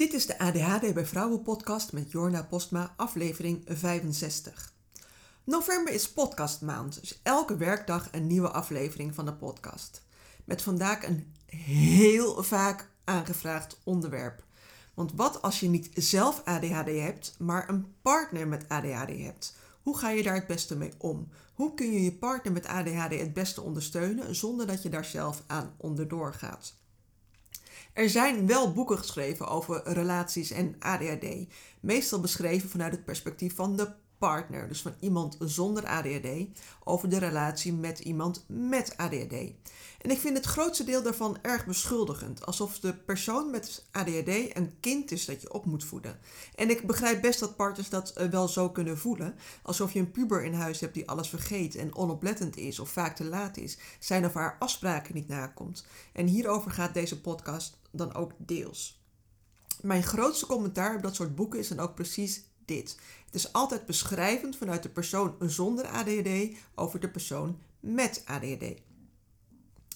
Dit is de ADHD bij Vrouwen podcast met Jorna Postma, aflevering 65. November is podcastmaand, dus elke werkdag een nieuwe aflevering van de podcast. Met vandaag een heel vaak aangevraagd onderwerp. Want wat als je niet zelf ADHD hebt, maar een partner met ADHD hebt? Hoe ga je daar het beste mee om? Hoe kun je je partner met ADHD het beste ondersteunen zonder dat je daar zelf aan onderdoor gaat? Er zijn wel boeken geschreven over relaties en ADHD. Meestal beschreven vanuit het perspectief van de partner, dus van iemand zonder ADHD, over de relatie met iemand met ADHD. En ik vind het grootste deel daarvan erg beschuldigend, alsof de persoon met ADHD een kind is dat je op moet voeden. En ik begrijp best dat partners dat eh, wel zo kunnen voelen, alsof je een puber in huis hebt die alles vergeet en onoplettend is of vaak te laat is, zijn of haar afspraken niet nakomt. En hierover gaat deze podcast dan ook deels. Mijn grootste commentaar op dat soort boeken is dan ook precies dit. Het is altijd beschrijvend vanuit de persoon zonder ADHD over de persoon met ADHD.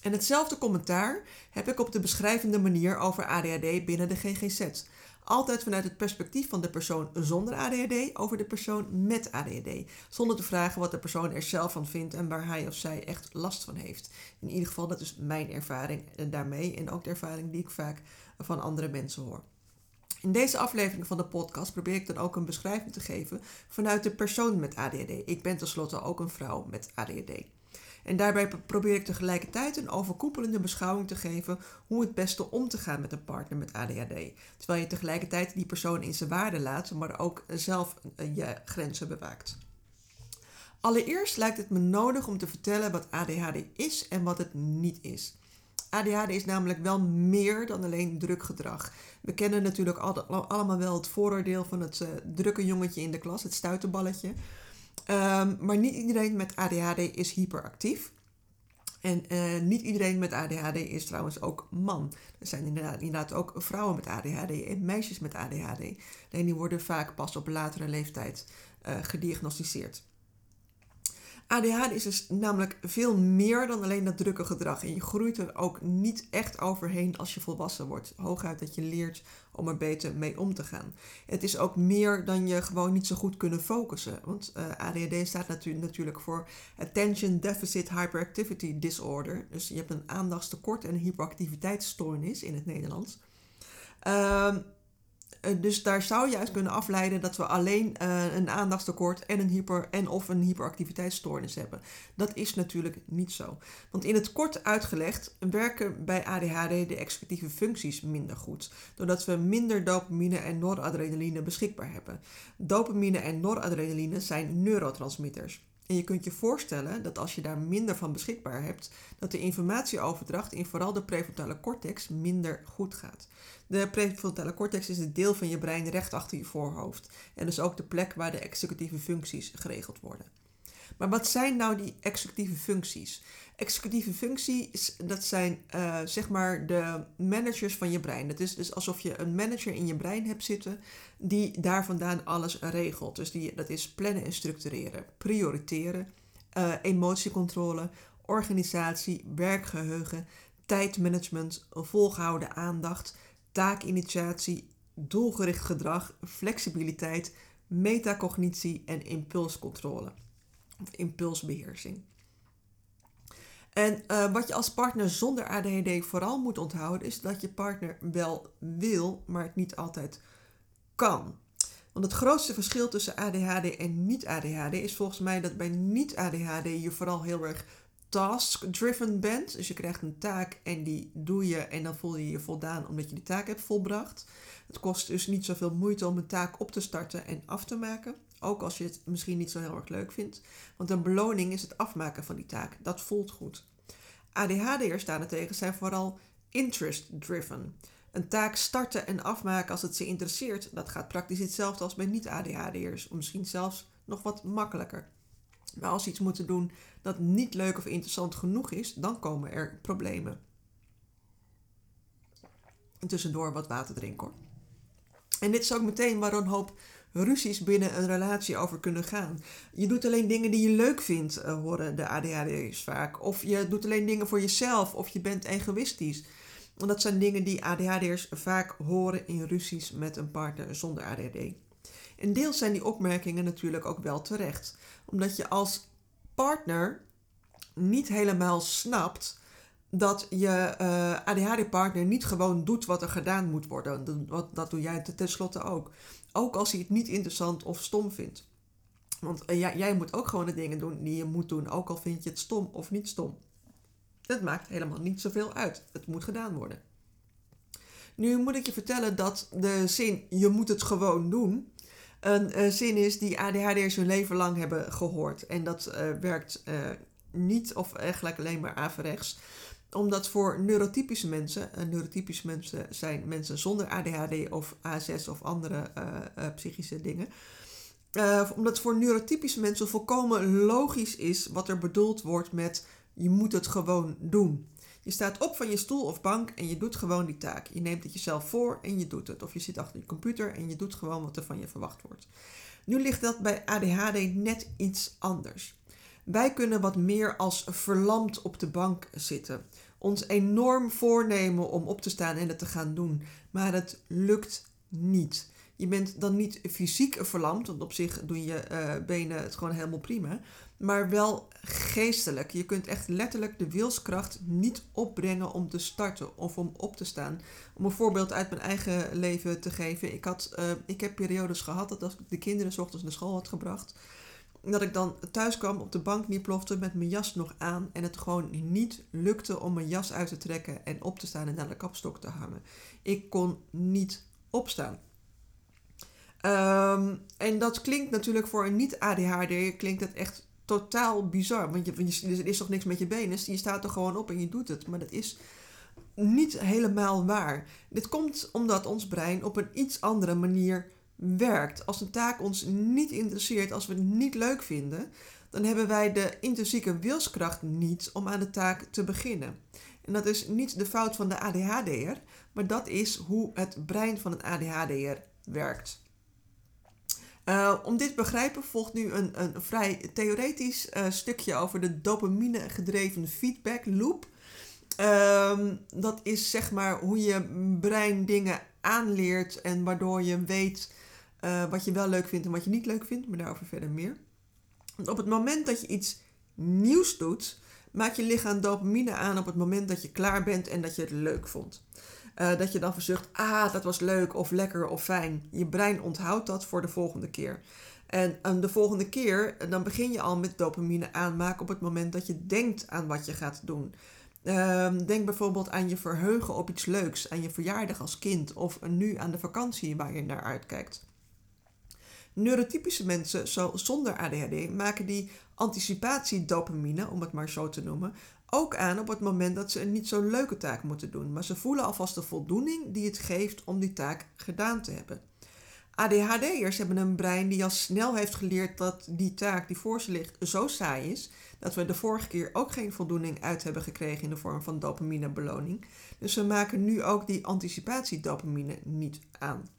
En hetzelfde commentaar heb ik op de beschrijvende manier over ADHD binnen de GGZ. Altijd vanuit het perspectief van de persoon zonder ADHD over de persoon met ADHD. Zonder te vragen wat de persoon er zelf van vindt en waar hij of zij echt last van heeft. In ieder geval, dat is mijn ervaring daarmee en ook de ervaring die ik vaak van andere mensen hoor. In deze aflevering van de podcast probeer ik dan ook een beschrijving te geven vanuit de persoon met ADHD. Ik ben tenslotte ook een vrouw met ADHD. En daarbij probeer ik tegelijkertijd een overkoepelende beschouwing te geven hoe het beste om te gaan met een partner met ADHD. Terwijl je tegelijkertijd die persoon in zijn waarde laat, maar ook zelf je grenzen bewaakt. Allereerst lijkt het me nodig om te vertellen wat ADHD is en wat het niet is. ADHD is namelijk wel meer dan alleen druk gedrag. We kennen natuurlijk allemaal wel het vooroordeel van het uh, drukke jongetje in de klas, het stuiterballetje. Um, maar niet iedereen met ADHD is hyperactief. En uh, niet iedereen met ADHD is trouwens ook man. Er zijn inderdaad, ook vrouwen met ADHD en meisjes met ADHD. Alleen die worden vaak pas op latere leeftijd uh, gediagnosticeerd. ADHD is dus namelijk veel meer dan alleen dat drukke gedrag. En je groeit er ook niet echt overheen als je volwassen wordt. Hooguit dat je leert om er beter mee om te gaan. Het is ook meer dan je gewoon niet zo goed kunnen focussen. Want eh, ADHD staat natuurlijk voor Attention Deficit Hyperactivity Disorder. Dus je hebt een aandachtstekort en een hyperactiviteitsstoornis in het Nederlands. Uh, eh, dus daar zou je uit kunnen afleiden dat we alleen uh, een aandachtstekort en, een hyper, en of een hyperactiviteitsstoornis hebben. Dat is natuurlijk niet zo. Want in het kort uitgelegd werken bij ADHD de executieve functies minder goed. Doordat we minder dopamine en noradrenaline beschikbaar hebben. Dopamine en noradrenaline zijn neurotransmitters. En je kunt je voorstellen dat als je daar minder van beschikbaar hebt, dat de informatieoverdracht in vooral de prefrontale cortex minder goed gaat. De prefrontale cortex is het deel van je brein recht achter je voorhoofd en dus ook de plek waar de executieve functies geregeld worden. Maar wat zijn nou die executieve functies? Executieve functies, dat zijn uh, zeg maar de managers van je brein. Dat is dus alsof je een manager in je brein hebt zitten die daar vandaan alles regelt. Dus die, dat is plannen en structureren, prioriteren, uh, emotiecontrole, organisatie, werkgeheugen, tijdmanagement, volgehouden aandacht, taakinitiatie, doelgericht gedrag, flexibiliteit, metacognitie en impulscontrole of impulsbeheersing. En uh, wat je als partner zonder ADHD vooral moet onthouden, is dat je partner wel wil, maar het niet altijd kan. Want het grootste verschil tussen ADHD en niet-ADHD is volgens mij dat bij niet-ADHD je vooral heel erg task-driven bent. Dus je krijgt een taak en die doe je en dan voel je je voldaan omdat je die taak hebt volbracht. Het kost dus niet zoveel moeite om een taak op te starten en af te maken. Ook als je het misschien niet zo heel erg leuk vindt. Want een beloning is het afmaken van die taak. Dat voelt goed. ADHD'ers daarentegen zijn vooral interest-driven. Een taak starten en afmaken als het ze interesseert, dat gaat praktisch hetzelfde als bij niet-ADHD'ers. Misschien zelfs nog wat makkelijker. Maar als ze iets moeten doen dat niet leuk of interessant genoeg is, dan komen er problemen. En tussendoor wat water drinken hoor. En dit is ook meteen waar een hoop ruzies binnen een relatie over kunnen gaan. Je doet alleen dingen die je leuk vindt, uh, horen de ADHD'ers vaak. Of je doet alleen dingen voor jezelf, of je bent egoïstisch. En dat zijn dingen die ADHD'ers vaak horen in ruzies met een partner zonder ADHD. En deels zijn die opmerkingen natuurlijk ook wel terecht, omdat je als partner niet helemaal snapt dat je eh, ADHD-partner niet gewoon doet wat er gedaan moet worden. Dat doe jij tenslotte ook. Ook als hij het niet interessant of stom vindt. Want uh, jij moet ook gewoon de dingen doen die je moet doen, ook al vind je het stom of niet stom. Het maakt helemaal niet zoveel uit. Het moet gedaan worden. Nu moet ik je vertellen dat de zin je moet het gewoon doen een uh, zin is die ADHD'ers hun leven lang hebben gehoord. En dat uh, werkt niet of eigenlijk alleen maar averechts. Omdat voor neurotypische mensen, neurotypische mensen zijn mensen zonder ADHD of A6 of andere psychische dingen. omdat voor neurotypische mensen volkomen logisch is wat er bedoeld wordt met je moet het gewoon doen. Je staat op van je stoel of bank en je doet gewoon die taak. Je neemt het jezelf voor en je doet het. Of je zit achter je computer en je doet gewoon wat er van je verwacht wordt. Nu ligt dat bij ADHD net iets anders. Wij kunnen wat meer als verlamd op de bank zitten. Ons enorm voornemen om op te staan en het te gaan doen. Maar het lukt niet. Je bent dan niet fysiek verlamd, want op zich doen je uh, benen het gewoon helemaal prima maar wel geestelijk. Je kunt echt letterlijk de wilskracht niet opbrengen om te starten of om op te staan. Om een voorbeeld uit mijn eigen leven te geven. Ik, had, uh, ik heb periodes gehad dat als ik de kinderen s ochtends naar school had gebracht, dat ik dan thuis kwam, op de bank neerplofte met mijn jas nog aan en het gewoon niet lukte om mijn jas uit te trekken en op te staan en naar de kapstok te hangen. Ik kon niet opstaan. Um, en dat klinkt natuurlijk voor een niet-ADHD, klinkt het echt totaal bizar. Want je, er is toch niks met je benen. Je staat er gewoon op en je doet het. Maar dat is niet helemaal waar. Dit komt omdat ons brein op een iets andere manier werkt. Als een taak ons niet interesseert, als we het niet leuk vinden, dan hebben wij de intrinsieke wilskracht niet om aan de taak te beginnen. En dat is niet de fout van de ADHD'er, maar dat is hoe het brein van een ADHD'er werkt. Uh, om dit te begrijpen volgt nu een, een vrij theoretisch uh, stukje over de dopamine gedreven feedback loop. Um, dat is zeg maar hoe je brein dingen aanleert en waardoor je weet uh, wat je wel leuk vindt en wat je niet leuk vindt, maar daarover verder meer. Want op het moment dat je iets nieuws doet, maakt je lichaam dopamine aan op het moment dat je klaar bent en dat je het leuk vond. Uh, dat je dan verzucht, ah, dat was leuk of lekker of fijn. Je brein onthoudt dat voor de volgende keer. En um, de volgende keer, dan begin je al met dopamine aanmaken op het moment dat je denkt aan wat je gaat doen. Um, denk bijvoorbeeld aan je verheugen op iets leuks, aan je verjaardag als kind of nu aan de vakantie waar je naar uitkijkt. Neurotypische mensen zo, zonder ADHD maken die anticipatiedopamine, om het maar zo te noemen, ook aan op het moment dat ze een niet zo leuke taak moeten doen. Maar ze voelen alvast de voldoening die het geeft om die taak gedaan te hebben. ADHD'ers hebben een brein die al snel heeft geleerd dat die taak die voor ze ligt zo saai is, dat we de vorige keer ook geen voldoening uit hebben gekregen in de vorm van dopaminebeloning. Dus we maken nu ook die anticipatiedopamine niet aan.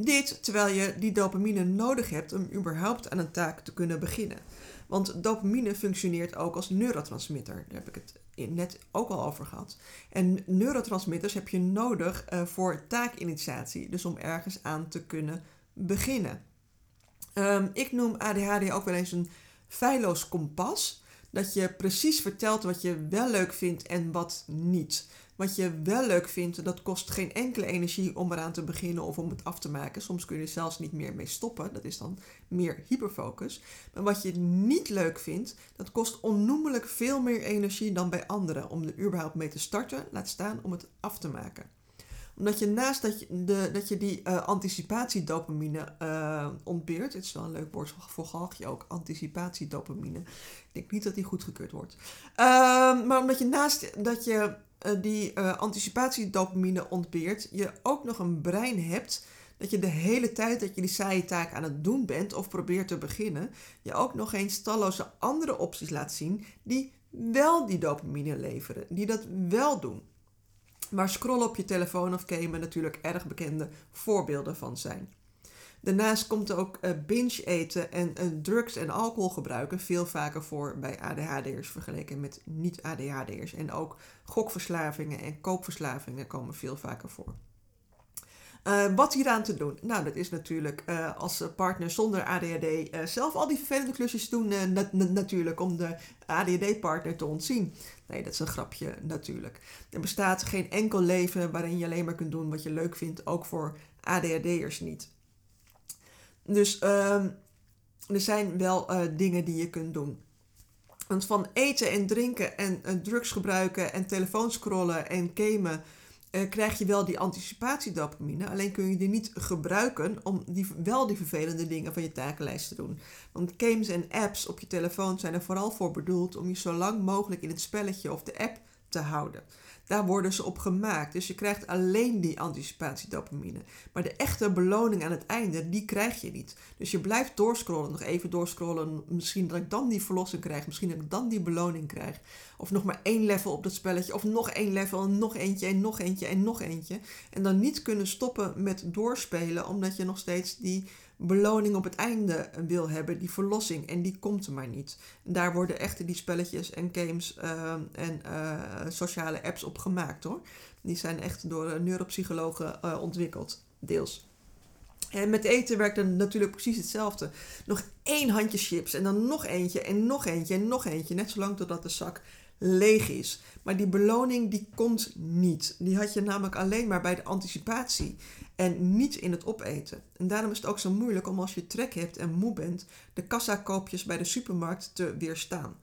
Dit terwijl je die dopamine nodig hebt om überhaupt aan een taak te kunnen beginnen. Want dopamine functioneert ook als neurotransmitter. Daar heb ik het net ook al over gehad. En neurotransmitters heb je nodig uh, voor taakinitiatie, dus om ergens aan te kunnen beginnen. Um, ik noem ADHD ook wel eens een feilloos kompas. Dat je precies vertelt wat je wel leuk vindt en wat niet. Wat je wel leuk vindt, dat kost geen enkele energie om eraan te beginnen of om het af te maken. Soms kun je er zelfs niet meer mee stoppen. Dat is dan meer hyperfocus. Maar wat je niet leuk vindt, dat kost onnoemelijk veel meer energie dan bij anderen om er überhaupt mee te starten, laat staan om het af te maken omdat je naast dat je, de, dat je die uh, anticipatiedopamine uh, ontbeert. Het is wel een leuk woord voor galgje ook. Anticipatiedopamine. Ik denk niet dat die goedgekeurd wordt. Uh, maar omdat je naast dat je die uh, anticipatiedopamine ontbeert, je ook nog een brein hebt dat je de hele tijd dat je die saaie taak aan het doen bent of probeert te beginnen, je ook nog eens talloze andere opties laat zien die wel die dopamine leveren, die dat wel doen. Waar scrollen op je telefoon of gamen natuurlijk erg bekende voorbeelden van zijn. Daarnaast komt ook uh, binge eten en uh, drugs en alcohol gebruiken veel vaker voor bij ADHD'ers vergeleken met niet-ADHD'ers. En ook gokverslavingen en koopverslavingen komen veel vaker voor. Uh, wat hieraan te doen? Nou, dat is natuurlijk uh, als partner zonder ADHD zelf al die vervelende klusjes doen, na natuurlijk, om de ADHD-partner te ontzien. Nee, dat is een grapje natuurlijk. Er bestaat geen enkel leven waarin je alleen maar kunt doen wat je leuk vindt, ook voor ADHD'ers niet. Dus ehm, er zijn wel dingen die je kunt doen. Want van eten en drinken en drugs gebruiken en telefoonscrollen en gamen uh, krijg je wel die anticipatiedopamine. Alleen kun je die niet gebruiken om die, wel die vervelende dingen van je takenlijst te doen. Want games en apps op je telefoon zijn er vooral voor bedoeld om je zo lang mogelijk in het spelletje of de app te houden. Daar worden ze op gemaakt. Dus je krijgt alleen die anticipatiedopamine. Maar de echte beloning aan het einde, die krijg je niet. Dus je blijft doorscrollen, nog even doorscrollen. Misschien dat ik dan die verlossing krijg. Misschien dat ik dan die beloning krijg. Of nog maar één level op dat spelletje. Of nog één level en nog eentje en nog eentje en nog eentje. En dan niet kunnen stoppen met doorspelen, omdat je nog steeds die beloning op het einde wil hebben, die verlossing. En die komt er maar niet. Daar worden echt die spelletjes en games uh, en uh, sociale apps op gemaakt hoor. Die zijn echt door neuropsychologen uh, ontwikkeld, deels. En met eten werkt dan natuurlijk precies hetzelfde. Nog één handje chips en dan nog eentje en nog eentje en nog eentje. Net zolang totdat de zak leeg is. Maar die beloning die komt niet. Die had je namelijk alleen maar bij de anticipatie en niet in het opeten. En daarom is het ook zo moeilijk om als je trek hebt en moe bent, de kassakoopjes bij de supermarkt te weerstaan.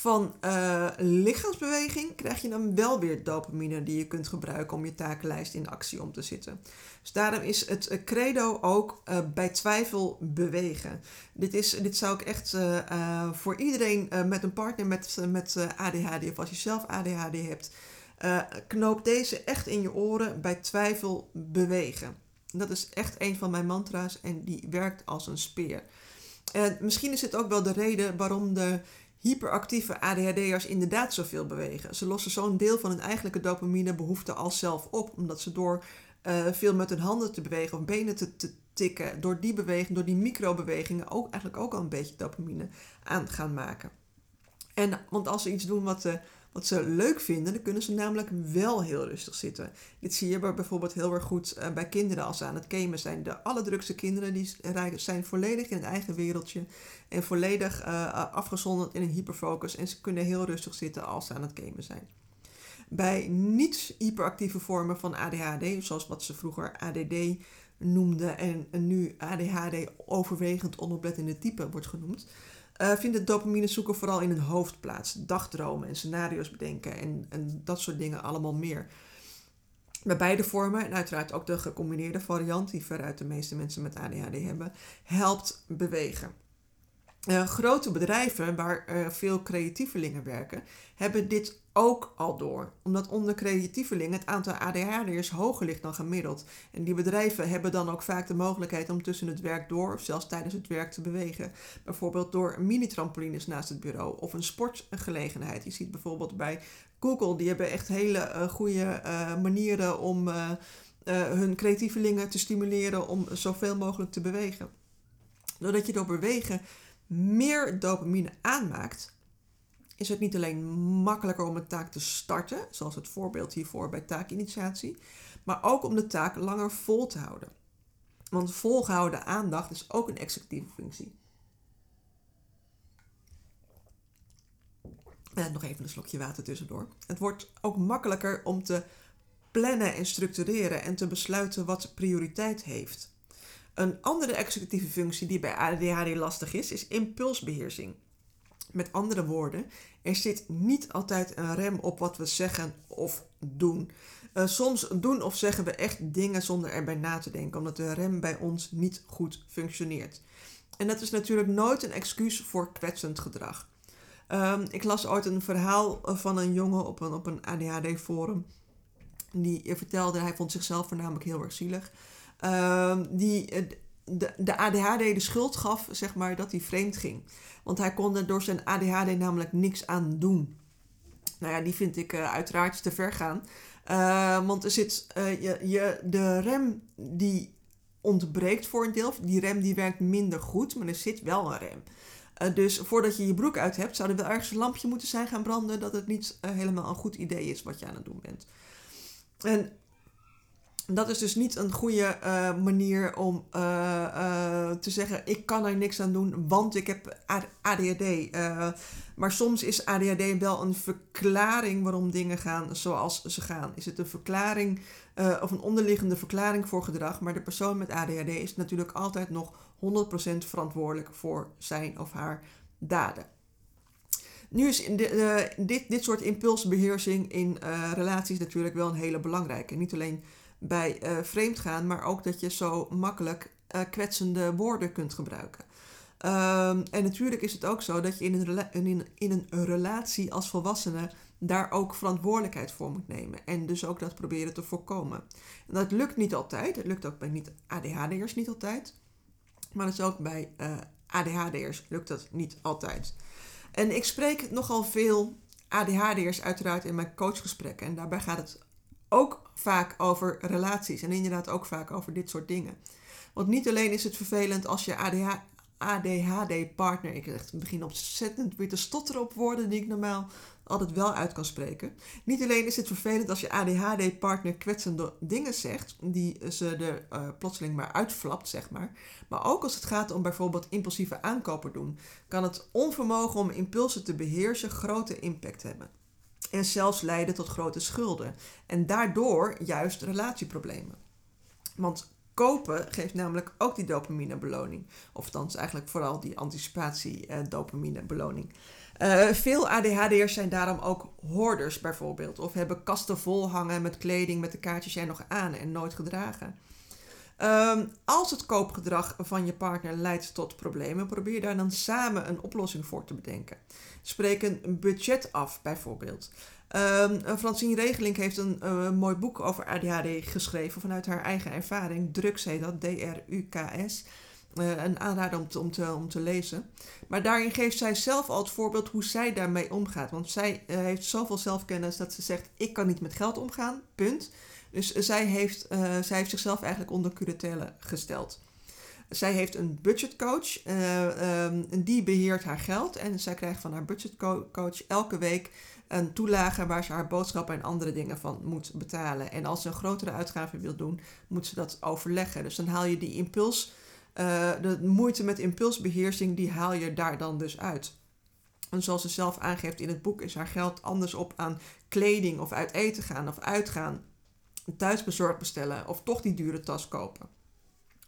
Van uh, lichaamsbeweging krijg je dan wel weer dopamine die je kunt gebruiken om je takenlijst in actie om te zetten. Dus daarom is het eh, credo ook uh, bij twijfel bewegen. Dit, is, dit zou ik echt voor iedereen met een partner met, met ADHD of als je zelf ADHD hebt, knoop deze echt in je oren bij twijfel bewegen. Dat is echt een van mijn mantra's en die werkt als een speer. En misschien is het ook wel de reden waarom de hyperactieve ADHD'ers inderdaad zoveel bewegen. Ze lossen zo'n deel van hun eigenlijke dopaminebehoefte al zelf op, omdat ze door uh, veel met hun handen te bewegen of benen te, tikken, door die beweging, door die microbewegingen ook eigenlijk ook al een beetje dopamine aan gaan maken. En, want als ze iets doen wat, uh, wat ze leuk vinden, dan kunnen ze namelijk wel heel rustig zitten. Dit zie je bijvoorbeeld heel erg goed uh, bij kinderen als ze aan het gamen zijn. De allerdrukste kinderen die zijn volledig in een eigen wereldje en volledig uh, afgezonderd in een hyperfocus. En ze kunnen heel rustig zitten als ze aan het gamen zijn. Bij niet-hyperactieve vormen van ADHD, zoals wat ze vroeger ADD noemden en nu ADHD overwegend onoplettende type wordt genoemd, uh, vindt het dopamine zoeken vooral in het hoofd plaats. Dagdromen en scenario's bedenken en, en dat soort dingen allemaal meer. Bij beide vormen, en uiteraard ook de gecombineerde variant, die veruit de meeste mensen met ADHD hebben, helpt bewegen. Uh, grote bedrijven waar uh, veel creatievelingen werken, hebben dit ook al door. Omdat onder creatievelingen het aantal ADHD'ers hoger ligt dan gemiddeld. En die bedrijven hebben dan ook vaak de mogelijkheid om tussen het werk door of zelfs tijdens het werk te bewegen. Bijvoorbeeld door mini-trampolines naast het bureau of een sportgelegenheid. Je ziet bijvoorbeeld bij Google, die hebben echt hele uh, goede manieren om hun creatievelingen te stimuleren om zoveel mogelijk te bewegen. Doordat je door bewegen meer dopamine aanmaakt, is het niet alleen makkelijker om een taak te starten, zoals het voorbeeld hiervoor bij taakinitiatie, maar ook om de taak langer vol te houden. Want volgehouden aandacht is ook een executieve functie. En nog even een slokje water tussendoor. Het wordt ook makkelijker om te plannen en structureren en te besluiten wat prioriteit heeft. Een andere executieve functie die bij ADHD lastig is, is impulsbeheersing. Met andere woorden, er zit niet altijd een rem op wat we zeggen of doen. Uh, soms doen of zeggen we echt dingen zonder erbij na te denken, omdat de rem bij ons niet goed functioneert. En dat is natuurlijk nooit een excuus voor kwetsend gedrag. Um, ik las ooit een verhaal van een jongen op een, op een ADHD-forum. Die vertelde, hij vond zichzelf voornamelijk heel erg zielig. Ehm, die eh, de, ADHD de schuld gaf, zeg maar, dat hij vreemd ging. Want hij kon er door zijn ADHD namelijk niks aan doen. Nou ja, die vind ik uh, uiteraard te ver gaan. Uh, want er zit, uh, je, je, de rem die ontbreekt voor een deel. Die rem die werkt minder goed, maar er zit wel een rem. Dus voordat je je broek uit hebt, zou er wel ergens een lampje moeten zijn gaan branden dat het niet helemaal een goed idee is wat je aan het doen bent. En dat is dus niet een goede uh, manier om te zeggen: ik kan er niks aan doen, want ik heb ADHD. maar soms is ADHD wel een verklaring waarom dingen gaan zoals ze gaan. Is het een verklaring of een onderliggende verklaring voor gedrag, maar de persoon met ADHD is natuurlijk altijd nog 100% verantwoordelijk voor zijn of haar daden. Nu is dit, dit soort impulsbeheersing in relaties natuurlijk wel een hele belangrijke. Niet alleen bij uh, vreemdgaan, maar ook dat je zo makkelijk kwetsende woorden kunt gebruiken. Um, en natuurlijk is het ook zo dat je in een, in, in een relatie als volwassene daar ook verantwoordelijkheid voor moet nemen. En dus ook dat proberen te voorkomen. En dat lukt niet altijd. Het lukt ook bij niet ADHD'ers niet altijd. Maar dat is ook bij uh, ADHD'ers lukt dat niet altijd. En ik spreek nogal veel ADHD'ers uiteraard in mijn coachgesprekken. En daarbij gaat het ook vaak over relaties. En inderdaad ook vaak over dit soort dingen. Want niet alleen is het vervelend als je ADHD-partner... Ik begin ontzettend weer te stotteren op woorden die ik normaal altijd wel uit kan spreken. Niet alleen is het vervelend als je ADHD-partner kwetsende dingen zegt, die ze er uh, plotseling maar uitflapt, zeg maar. Maar ook als het gaat om bijvoorbeeld impulsieve aankopen doen, kan het onvermogen om impulsen te beheersen grote impact hebben. En zelfs leiden tot grote schulden. En daardoor juist relatieproblemen. Want kopen geeft namelijk ook die dopamine-beloning. Of dan eigenlijk vooral die anticipatie-dopamine-beloning. Uh, uh, veel ADHD'ers zijn daarom ook hoorders bijvoorbeeld. Of hebben kasten vol hangen met kleding met de kaartjes er nog aan en nooit gedragen. Um, als het koopgedrag van je partner leidt tot problemen, probeer daar dan samen een oplossing voor te bedenken. Spreek een budget af bijvoorbeeld. Um, Francine Regeling heeft een uh, mooi boek over ADHD geschreven vanuit haar eigen ervaring. Drugs heet dat, D-R-U-K-S. Uh, een aanrader om te, om, te, om te lezen. Maar daarin geeft zij zelf al het voorbeeld hoe zij daarmee omgaat. Want zij uh, heeft zoveel zelfkennis dat ze zegt: Ik kan niet met geld omgaan, punt. Dus uh, zij, heeft, zij heeft zichzelf eigenlijk onder curatelle gesteld. Zij heeft een budgetcoach en die beheert haar geld. En zij krijgt van haar budgetcoach elke week een toelage waar ze haar boodschappen en andere dingen van moet betalen. En als ze een grotere uitgave wil doen, moet ze dat overleggen. Dus dan haal je die impuls uh, de moeite met impulsbeheersing, die haal je daar dan dus uit. En zoals ze zelf aangeeft in het boek, is haar geld anders op aan kleding of uit eten gaan of uitgaan, thuisbezorgd bestellen of toch die dure tas kopen.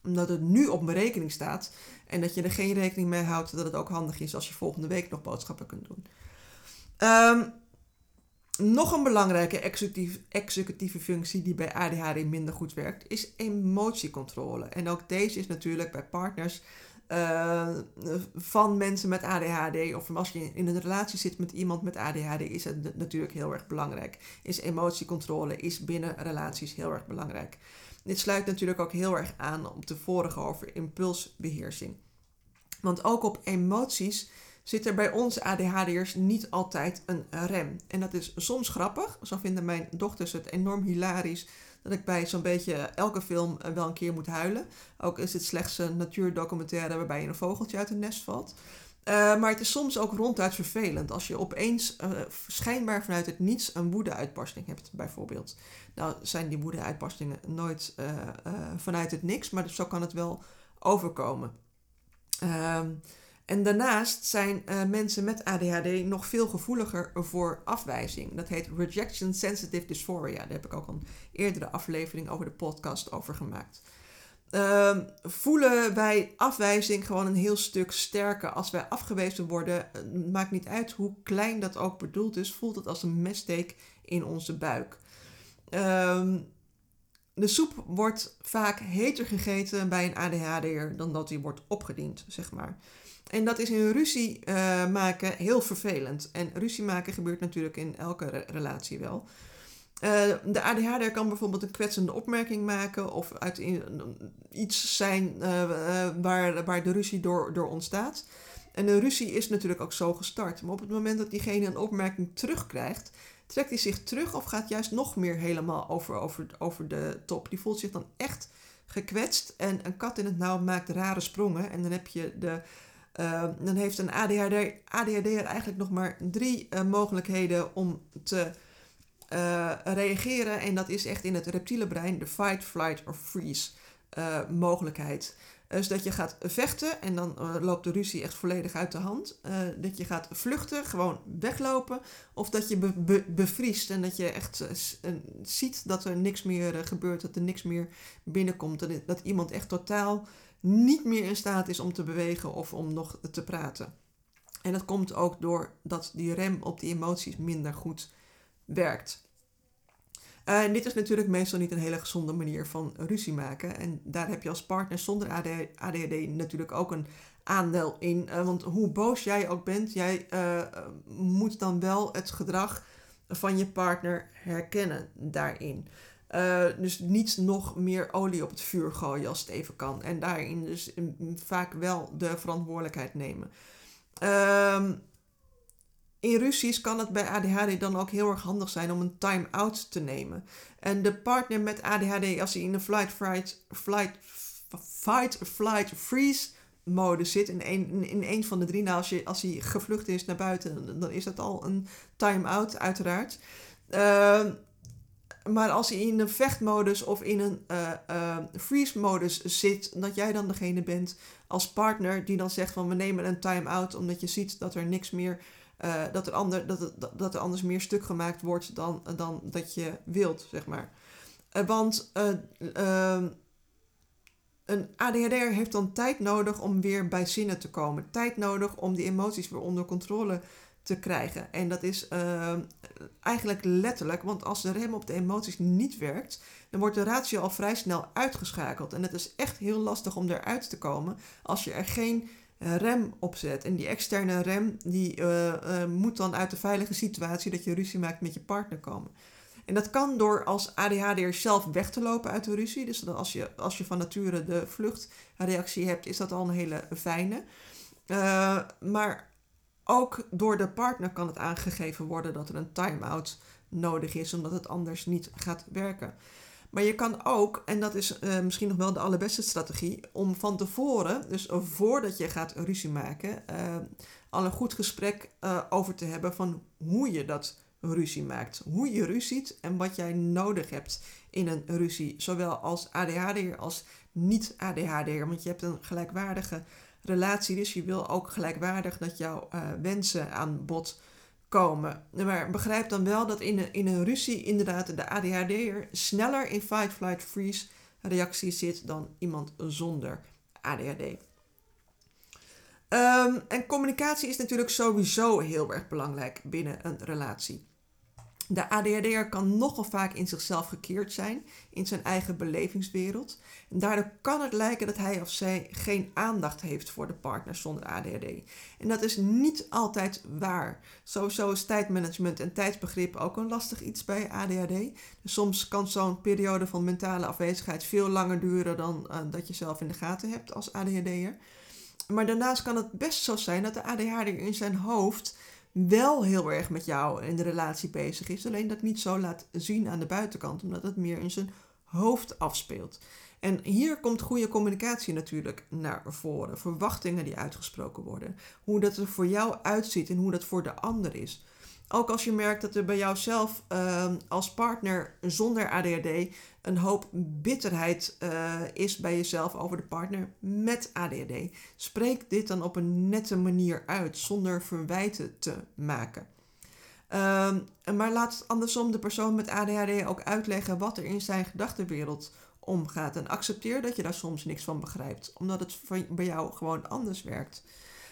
Omdat het nu op mijn rekening staat en dat je er geen rekening mee houdt dat het ook handig is als je volgende week nog boodschappen kunt doen. Um, nog een belangrijke executieve functie die bij ADHD minder goed werkt, is emotiecontrole. En ook deze is natuurlijk bij partners uh, van mensen met ADHD, of als je in een relatie zit met iemand met ADHD, is het natuurlijk heel erg belangrijk. Is emotiecontrole, is binnen relaties heel erg belangrijk. Dit sluit natuurlijk ook heel erg aan op de vorige over impulsbeheersing. Want ook op emoties zit er bij ons ADHD'ers niet altijd een rem. En dat is soms grappig. Zo vinden mijn dochters het enorm hilarisch dat ik bij zo'n beetje elke film eh, wel een keer moet huilen. Ook is het slechts een natuurdocumentaire waarbij een vogeltje uit een nest valt. Uh, maar het is soms ook ronduit vervelend als je opeens uh, schijnbaar vanuit het niets een woede-uitbarsting hebt, bijvoorbeeld. Nou zijn die woede-uitbarstingen nooit vanuit het niks, maar zo kan het wel overkomen. Ehm, en daarnaast zijn uh, mensen met ADHD nog veel gevoeliger voor afwijzing. Dat heet Rejection Sensitive Dysphoria. Daar heb ik ook een eerdere aflevering over de podcast over gemaakt. Uh, voelen wij afwijzing gewoon een heel stuk sterker. Als wij afgewezen worden, maakt niet uit hoe klein dat ook bedoeld is, voelt het als een messteek in onze buik. Uh, de soep wordt vaak heter gegeten bij een ADHD'er dan dat die wordt opgediend, zeg maar. En dat is in ruzie uh, maken heel vervelend. En ruzie maken gebeurt natuurlijk in elke relatie wel. Uh, de ADHD kan bijvoorbeeld een kwetsende opmerking maken of uit iets zijn uh, waar, waar de ruzie door, door ontstaat. En de ruzie is natuurlijk ook zo gestart. Maar op het moment dat diegene een opmerking terugkrijgt, trekt hij zich terug of gaat juist nog meer helemaal over, over, over de top. Die voelt zich dan echt gekwetst. En een kat in het nauw maakt rare sprongen. En dan heb je de. Uh, dan heeft een ADHD, ADHD'er eigenlijk nog maar drie uh, mogelijkheden om te uh, reageren. En dat is echt in het reptiele brein de fight, flight of freeze mogelijkheid. Dus dat je gaat vechten en dan loopt de ruzie echt volledig uit de hand. Dat je gaat vluchten, gewoon weglopen. Of dat je be be bevriest en dat je echt ziet dat er niks meer gebeurt, dat er niks meer binnenkomt. Dat iemand echt totaal niet meer in staat is om te bewegen of om nog te praten. En dat komt ook doordat die rem op die emoties minder goed werkt. En dit is natuurlijk meestal niet een hele gezonde manier van ruzie maken. En daar heb je als partner zonder ADHD natuurlijk ook een aandeel in. Uh, want hoe boos jij ook bent, jij uh, moet dan wel het gedrag van je partner herkennen daarin. Dus niet nog meer olie op het vuur gooien als het even kan. En daarin dus vaak wel de verantwoordelijkheid nemen. Ehm in ruzies kan het bij ADHD dan ook heel erg handig zijn om een time-out te nemen. En de partner met ADHD, als hij in een flight, flight, flight, fight, flight, freeze mode zit, in een, in een van de drie, nou als, je, als hij gevlucht is naar buiten, dan is dat al een time-out, uiteraard. Uh, maar als hij in een vechtmodus of in een uh, uh, freeze-modus zit, dat jij dan degene bent als partner die dan zegt van we nemen een time-out omdat je ziet dat er niks meer uh, dat, er ander, dat, dat, er anders meer stuk gemaakt wordt dan, dan dat je wilt, zeg maar. Want uh, een ADHD'er heeft dan tijd nodig om weer bij zinnen te komen. Tijd nodig om die emoties weer onder controle te krijgen. En dat is eigenlijk letterlijk, want als de rem op de emoties niet werkt, dan wordt de ratio al vrij snel uitgeschakeld. En het is echt heel lastig om eruit te komen als je er geen rem opzet. En die externe rem die, uh, moet dan uit de veilige situatie dat je ruzie maakt met je partner komen. En dat kan door als ADHD'er zelf weg te lopen uit de ruzie. Dus als je, als je van nature de vluchtreactie hebt, is dat al een hele fijne. Maar ook door de partner kan het aangegeven worden dat er een time-out nodig is, omdat het anders niet gaat werken. Maar je kan ook, en dat is uh, misschien nog wel de allerbeste strategie, om van tevoren, dus voordat je gaat ruzie maken, uh, al een goed gesprek uh, over te hebben van hoe je dat ruzie maakt. Hoe je ruziet en wat jij nodig hebt in een ruzie. Zowel als ADHD'er als niet-ADHD'er. Want je hebt een gelijkwaardige relatie, dus je wil ook gelijkwaardig dat jouw wensen aan bod komen. Maar begrijp dan wel dat in een, in een ruzie inderdaad de ADHD'er sneller in fight, flight, freeze reactie zit dan iemand zonder ADHD. Ehm, en communicatie is natuurlijk sowieso heel erg belangrijk binnen een relatie. De ADHD'er kan nogal vaak in zichzelf gekeerd zijn, in zijn eigen belevingswereld. En daardoor kan het lijken dat hij of zij geen aandacht heeft voor de partner zonder ADHD. En dat is niet altijd waar. Sowieso is tijdmanagement en tijdsbegrip ook een lastig iets bij ADHD. Dus soms kan zo'n periode van mentale afwezigheid veel langer duren dan uh, dat je zelf in de gaten hebt als ADHD'er. Maar daarnaast kan het best zo zijn dat de ADHD'er in zijn hoofd wel heel erg met jou in de relatie bezig is. Alleen dat niet zo laat zien aan de buitenkant, omdat het meer in zijn hoofd afspeelt. En hier komt goede communicatie natuurlijk naar voren. Verwachtingen die uitgesproken worden. Hoe dat er voor jou uitziet en hoe dat voor de ander is. Ook als je merkt dat er bij jouzelf uh, als partner zonder ADHD een hoop bitterheid uh, is bij jezelf over de partner met ADHD. Spreek dit dan op een nette manier uit, zonder verwijten te maken. Uh, maar laat andersom de persoon met ADHD ook uitleggen wat er in zijn gedachtenwereld omgaat. En accepteer dat je daar soms niks van begrijpt, omdat het bij jou gewoon anders werkt.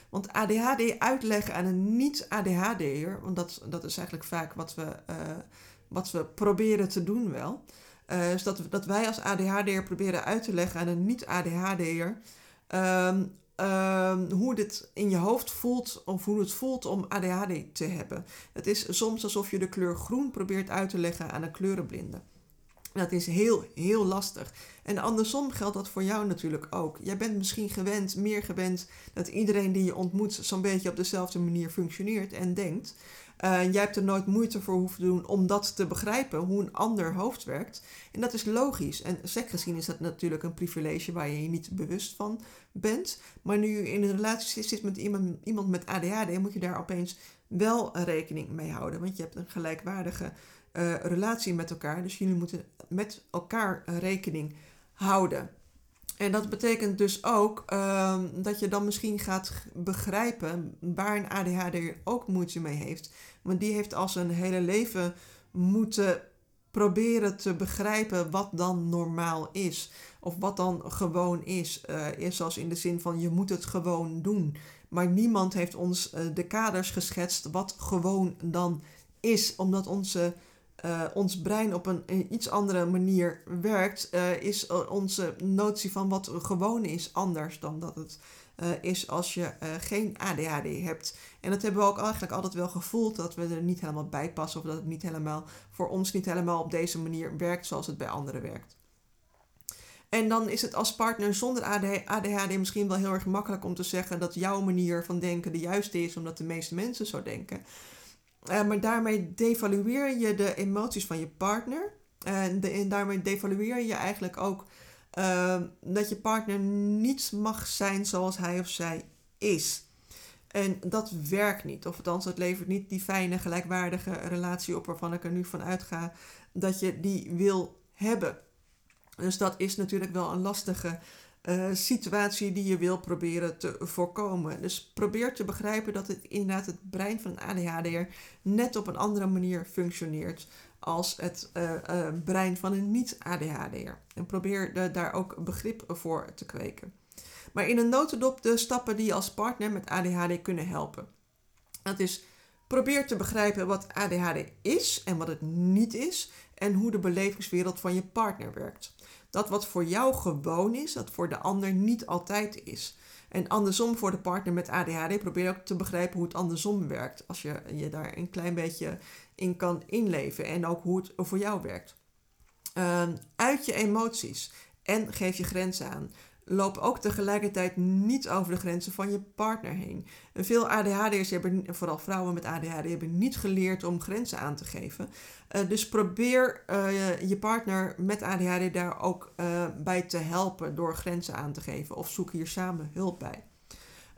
Want ADHD uitleggen aan een niet-ADHD'er, want dat, dat is eigenlijk vaak wat we, uh, wat we proberen te doen wel. Uh, is dat, dat wij als ADHD'er proberen uit te leggen aan een niet-ADHD'er um, ehm, um, hoe dit in je hoofd voelt of hoe het voelt om ADHD te hebben. Het is soms alsof je de kleur groen probeert uit te leggen aan een kleurenblinde. Dat is heel, heel lastig. En andersom geldt dat voor jou natuurlijk ook. Jij bent misschien gewend, meer gewend, dat iedereen die je ontmoet zo'n beetje op dezelfde manier functioneert en denkt. Uh, jij hebt er nooit moeite voor hoeven doen om dat te begrijpen, hoe een ander hoofd werkt. En dat is logisch. En sec gezien is dat natuurlijk een privilege waar je je niet bewust van bent. Maar nu je in een relatie zit met iemand, iemand met ADHD, moet je daar opeens wel rekening mee houden. Want je hebt een gelijkwaardige uh, relatie met elkaar. Dus jullie moeten met elkaar rekening houden. En dat betekent dus ook uh, dat je dan misschien gaat begrijpen waar een ADHD ook moeite mee heeft. Want die heeft al zijn hele leven moeten proberen te begrijpen wat dan normaal is. Of wat dan gewoon is. Uh, is zoals in de zin van je moet het gewoon doen. Maar niemand heeft ons uh, de kaders geschetst wat gewoon dan is. Omdat onze uh, ons brein op een, iets andere manier werkt, uh, is onze notie van wat gewoon is anders dan dat het uh, is als je geen ADHD hebt. En dat hebben we ook eigenlijk altijd wel gevoeld, dat we er niet helemaal bij passen of dat het niet helemaal voor ons niet helemaal op deze manier werkt zoals het bij anderen werkt. En dan is het als partner zonder ADHD misschien wel heel erg makkelijk om te zeggen dat jouw manier van denken de juiste is, omdat de meeste mensen zo denken. Uh, maar daarmee devalueer je de emoties van je partner. En, daarmee devalueer je eigenlijk ook uh, dat je partner niet mag zijn zoals hij of zij is. En dat werkt niet. Of althans, het levert niet die fijne, gelijkwaardige relatie op waarvan ik er nu van uitga dat je die wil hebben. Dus dat is natuurlijk wel een lastige uh, situatie die je wil proberen te voorkomen. Dus probeer te begrijpen dat het inderdaad het brein van een ADHD'er net op een andere manier functioneert als het uh, uh, brein van een niet-ADHD'er. En probeer daar ook begrip voor te kweken. Maar in een notendop de stappen die je als partner met ADHD kunnen helpen. Dat is probeer te begrijpen wat ADHD is en wat het niet is en hoe de belevingswereld van je partner werkt dat wat voor jou gewoon is, dat voor de ander niet altijd is. En andersom voor de partner met ADHD, probeer ook te begrijpen hoe het andersom werkt. Als je je daar een klein beetje in kan inleven en ook hoe het voor jou werkt. Uh, uit je emoties en geef je grenzen aan loop ook tegelijkertijd niet over de grenzen van je partner heen. En veel ADHD'ers hebben, vooral vrouwen met ADHD, hebben niet geleerd om grenzen aan te geven. Uh, dus probeer uh, je partner met ADHD daar ook uh, bij te helpen door grenzen aan te geven of zoek hier samen hulp bij.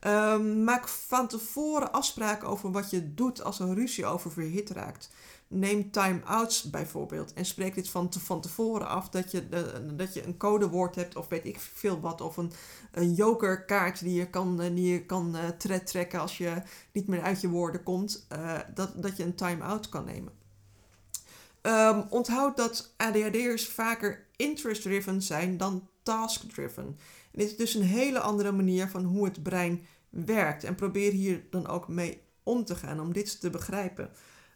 Ehm, maak van tevoren afspraken over wat je doet als een ruzie over verhit raakt. Neem time-outs bijvoorbeeld en spreek dit van, van tevoren af dat je, uh, dat je een codewoord hebt of weet ik veel wat. Of een, een jokerkaart die je kan, uh, die je kan uh, trekken als je niet meer uit je woorden komt. dat, dat je een time-out kan nemen. Um, onthoud dat ADHD'ers vaker interest-driven zijn dan task-driven. Dit is dus een hele andere manier van hoe het brein werkt. En probeer hier dan ook mee om te gaan om dit te begrijpen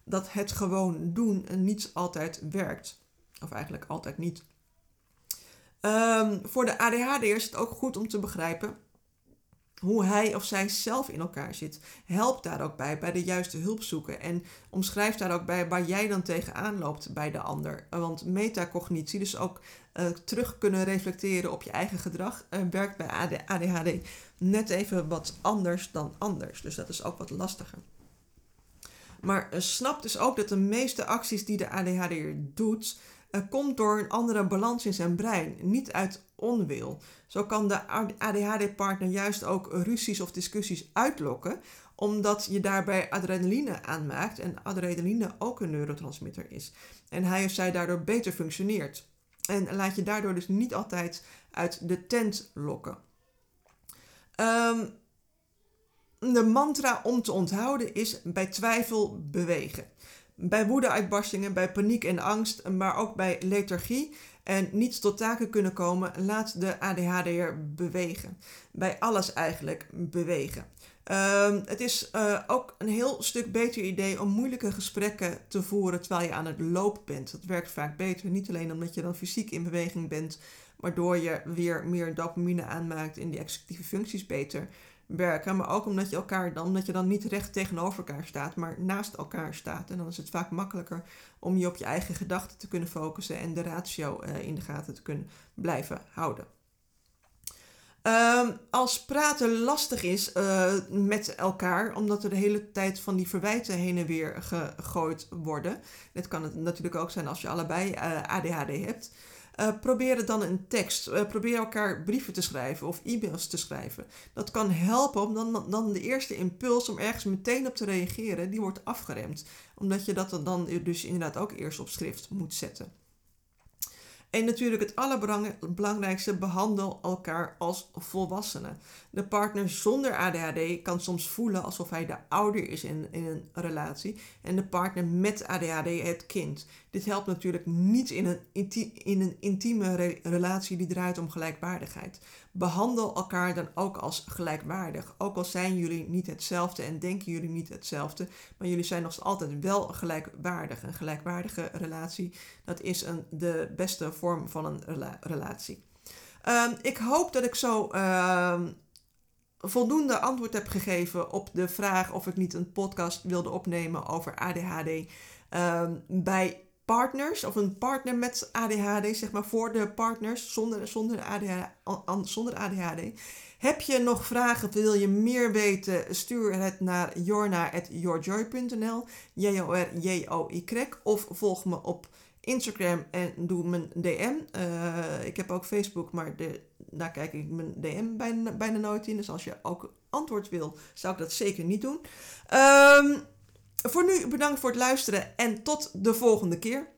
dat het gewoon doen niet altijd werkt. Of eigenlijk altijd niet. Um, voor de ADHD is het ook goed om te begrijpen hoe hij of zij zelf in elkaar zit. Help daar ook bij, bij de juiste hulp zoeken. En omschrijf daar ook bij waar jij dan tegenaan loopt bij de ander. Want metacognitie, dus ook uh, terug kunnen reflecteren op je eigen gedrag, uh, werkt bij ADHD net even wat anders dan anders. Dus dat is ook wat lastiger. Maar uh, snap dus ook dat de meeste acties die de ADHD'er doet, uh, komt door een andere balans in zijn brein, niet uit onwil. Zo kan de ADHD-partner juist ook ruzies of discussies uitlokken, omdat je daarbij adrenaline aanmaakt en adrenaline ook een neurotransmitter is. En hij of zij daardoor beter functioneert. En laat je daardoor dus niet altijd uit de tent lokken. Um, de mantra om te onthouden is bij twijfel bewegen. Bij woedeuitbarstingen, bij paniek en angst, maar ook bij lethargie en niet tot taken kunnen komen, laat de ADHD'er bewegen. Bij alles eigenlijk bewegen. Uh, het is uh, ook een heel stuk beter idee om moeilijke gesprekken te voeren terwijl je aan het lopen bent. Dat werkt vaak beter, niet alleen omdat je dan fysiek in beweging bent, waardoor je weer meer dopamine aanmaakt en die executieve functies beter werken. Maar ook omdat je elkaar dan, omdat je dan niet recht tegenover elkaar staat, maar naast elkaar staat. En dan is het vaak makkelijker om je op je eigen gedachten te kunnen focussen en de ratio uh, in de gaten te kunnen blijven houden. Ehm, als praten lastig is uh, met elkaar, omdat er de hele tijd van die verwijten heen en weer gegooid worden. Dit kan het natuurlijk ook zijn als je allebei uh, ADHD hebt. Uh, probeer dan een tekst. Uh, probeer elkaar brieven te schrijven of e-mails te schrijven. Dat kan helpen om dan, dan de eerste impuls om ergens meteen op te reageren, die wordt afgeremd. Omdat je dat dan dus inderdaad ook eerst op schrift moet zetten. En natuurlijk het allerbelangrijkste, behandel elkaar als volwassenen. De partner zonder ADHD kan soms voelen alsof hij de ouder is in, in een relatie. En de partner met ADHD het kind. Dit helpt natuurlijk niet in een, in een intieme relatie die draait om gelijkwaardigheid. Behandel elkaar dan ook als gelijkwaardig. Ook al zijn jullie niet hetzelfde en denken jullie niet hetzelfde, maar jullie zijn nog altijd wel gelijkwaardig. Een gelijkwaardige relatie, dat is een, de beste vorm van een relatie. Ehm, ik hoop dat ik zo ehm, voldoende antwoord heb gegeven op de vraag of ik niet een podcast wilde opnemen over ADHD ehm, bij partners of een partner met ADHD, zeg maar voor de partners zonder, zonder, ADHD. Heb je nog vragen, wil je meer weten, stuur het naar jorna.yourjoy.nl, J-O-R-J-O-Y, of volg me op Instagram en doe mijn DM. Uh, ik heb ook Facebook, maar daar kijk ik mijn DM bijna, bijna nooit in. Dus als je ook antwoord wil, zou ik dat zeker niet doen. Um, voor nu bedankt voor het luisteren en tot de volgende keer.